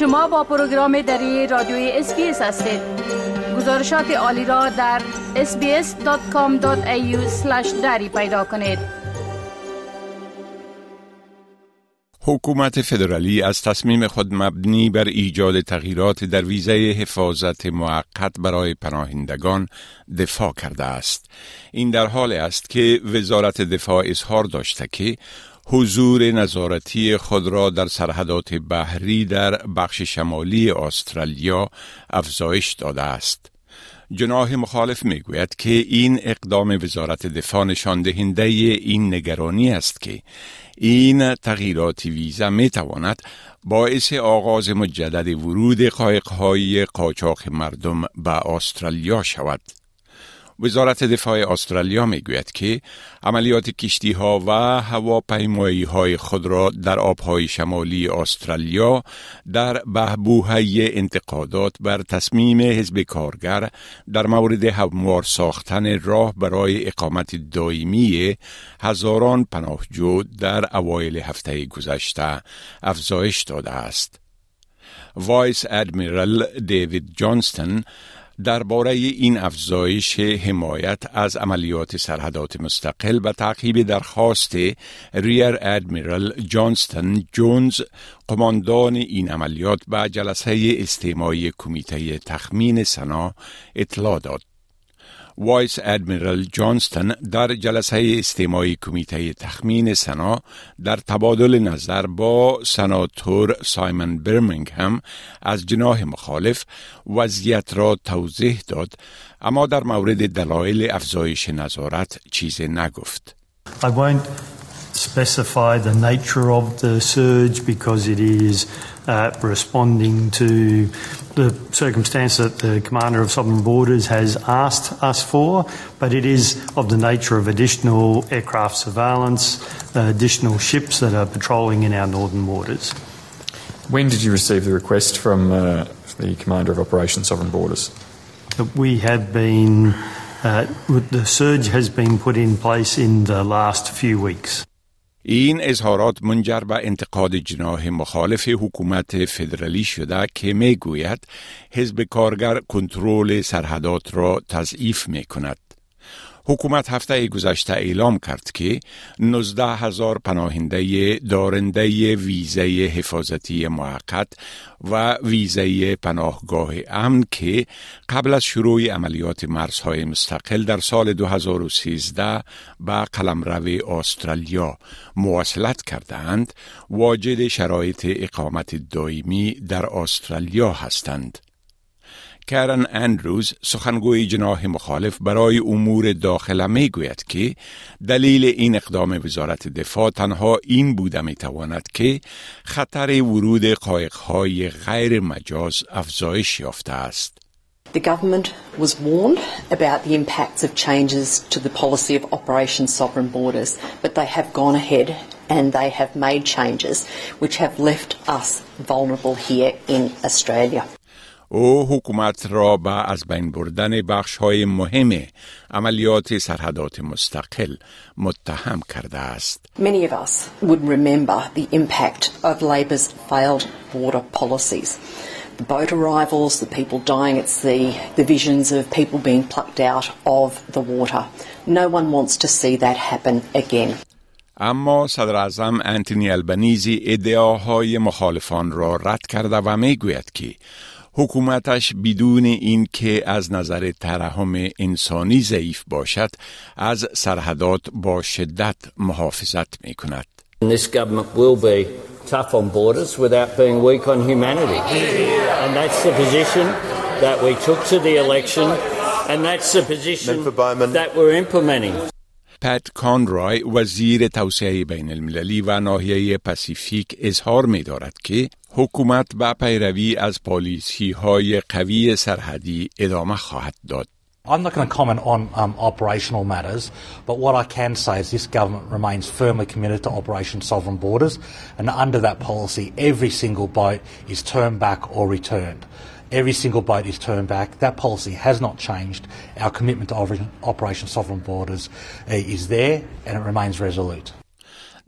شما با پروگرام دری رادیوی SBS هستید گزارشات عالی را در sbs.com.au دری پیدا کنید حکومت فدرالی از تصمیم خود مبنی بر ایجاد تغییرات در ویزه حفاظت موقت برای پناهندگان دفاع کرده است. این در حال است که وزارت دفاع اظهار داشته که حضور نظارتی خود را در سرحدات بحری در بخش شمالی استرالیا افزایش داده است. جناح مخالف می گوید که این اقدام وزارت دفاع نشان دهنده این نگرانی است که این تغییرات ویزا می تواند باعث آغاز مجدد ورود قایقهای قاچاق مردم به استرالیا شود. وزارت دفاع استرالیا می گوید که عملیات کشتی ها و هواپیمایی های خود را در آبهای شمالی استرالیا در بهبوهه انتقادات بر تصمیم حزب کارگر در مورد هموار ساختن راه برای اقامت دائمی هزاران پناهجو در اوایل هفته گذشته افزایش داده است. وایس ادمیرال دیوید جانستن درباره این افزایش حمایت از عملیات سرحدات مستقل و تعقیب درخواست Rear Admiral جانستن جونز قماندان این عملیات به جلسه استماعی کمیته تخمین سنا اطلاع داد. Vice Admiral جانستن در جلسه استماعی کمیته تخمین سنا در تبادل نظر با سناتور سایمن برمینگهم از جناح مخالف وضعیت را توضیح داد اما در مورد دلایل افزایش نظارت چیز نگفت. Specify the nature of the surge because it is uh, responding to the circumstance that the Commander of Sovereign Borders has asked us for, but it is of the nature of additional aircraft surveillance, uh, additional ships that are patrolling in our northern waters. When did you receive the request from uh, the Commander of Operation Sovereign Borders? We have been, uh, the surge has been put in place in the last few weeks. این اظهارات منجر به انتقاد جناح مخالف حکومت فدرالی شده که می گوید حزب کارگر کنترل سرحدات را تضعیف می کند. حکومت هفته گذشته اعلام کرد که 19 هزار پناهنده دارنده ویزه حفاظتی موقت و ویزه پناهگاه امن که قبل از شروع عملیات مرزهای مستقل در سال 2013 به قلمرو استرالیا مواصلت کردند واجد شرایط اقامت دائمی در استرالیا هستند. کرن اندروز سخنگوی جناح مخالف برای امور داخله می گوید که دلیل این اقدام وزارت دفاع تنها این بوده می تواند که خطر ورود قایقهای غیر مجاز افزایش یافته است. The government was warned about the impacts of changes to the policy of Operation Sovereign Borders, but they have gone ahead and they have made changes which have left us vulnerable here in Australia. او حکومت را به از بین بردن بخش های مهم عملیات سرحدات مستقل متهم کرده است. Many of us would remember the impact of Labor's failed border policies. The boat arrivals, the people dying at sea, the visions of people being plucked out of the water. No one wants to see that happen again. اما صدر اعظم انتونی البنیزی ادعاهای مخالفان را رد کرده و می گوید که حکومتش بدون اینکه از نظر ترحم انسانی ضعیف باشد از سرحدات با شدت محافظت می کند. This government will be tough on borders without being weak on humanity. And that's the position that we took to the election and that's the position that we're implementing. پت کانرای وزیر توسعه بین المللی و ناحیه پاسیفیک اظهار می دارد که حکومت به پیروی از پالیسی های قوی سرحدی ادامه خواهد داد. I'm not going to comment on um, operational matters, but what I can say is this government remains firmly committed to Operation Sovereign Borders, and under that policy, every single boat is turned back or returned. Every single boat is turned back. That policy has not changed. Our commitment to Operation Sovereign Borders is there, and it remains resolute.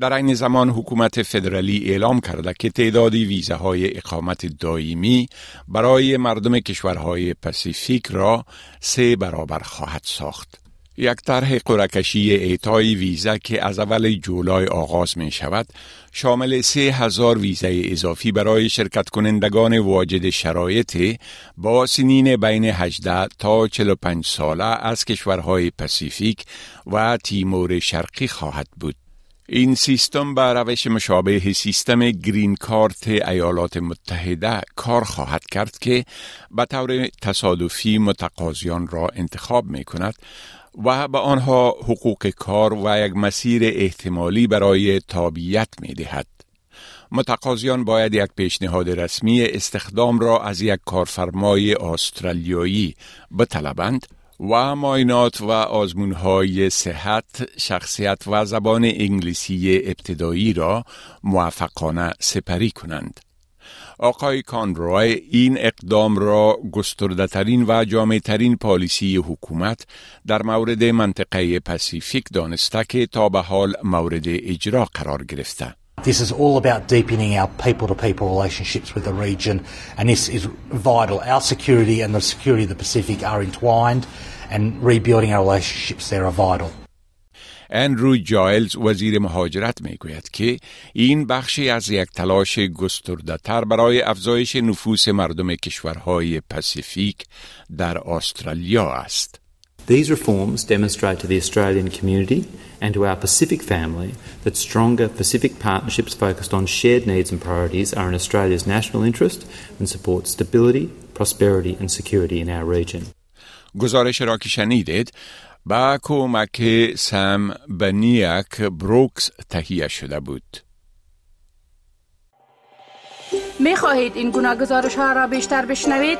در این زمان حکومت فدرالی اعلام کرده که تعداد ویزاهای اقامت دائمی برای مردم کشورهای پسیفیک را سه برابر خواهد ساخت. یک طرح قرعه کشی اعطای ویزا که از اول جولای آغاز می شود شامل سه هزار ویزای اضافی برای شرکت کنندگان واجد شرایط با سنین بین 18 تا 45 ساله از کشورهای پسیفیک و تیمور شرقی خواهد بود. این سیستم به روش مشابه سیستم green card ایالات متحده کار خواهد کرد که به طور تصادفی متقاضیان را انتخاب می کند و به آنها حقوق کار و یک مسیر احتمالی برای تابیت می دهد. متقاضیان باید یک پیشنهاد رسمی استخدام را از یک کارفرمای استرالیایی بطلبند و ماینات و آزمونهای صحت، شخصیت و زبان انگلیسی ابتدایی را موفقانه سپری کنند. آقای کانروی این اقدام را گسترده ترین و جامع ترین پالیسی حکومت در مورد منطقه پسیفیک دانسته که تا به حال مورد اجرا قرار گرفته. This is all about deepening our people to people relationships with the region, and this is vital. Our security and the security of the Pacific are entwined, and rebuilding our relationships there are vital. اندرو جایلز وزیر مهاجرت می گوید که این بخشی از یک تلاش گسترده تر برای افزایش نفوس مردم کشورهای پسیفیک در استرالیا است. These reforms demonstrate to the Australian community and to our Pacific family that stronger Pacific partnerships focused on shared needs and priorities are in Australia's national interest and support stability, prosperity and security in our region. گزارش را که شنیدید با کمک سم بنیاک بروکس تهیه شده بود. می خواهید این گناه گزارش ها را بیشتر بشنوید؟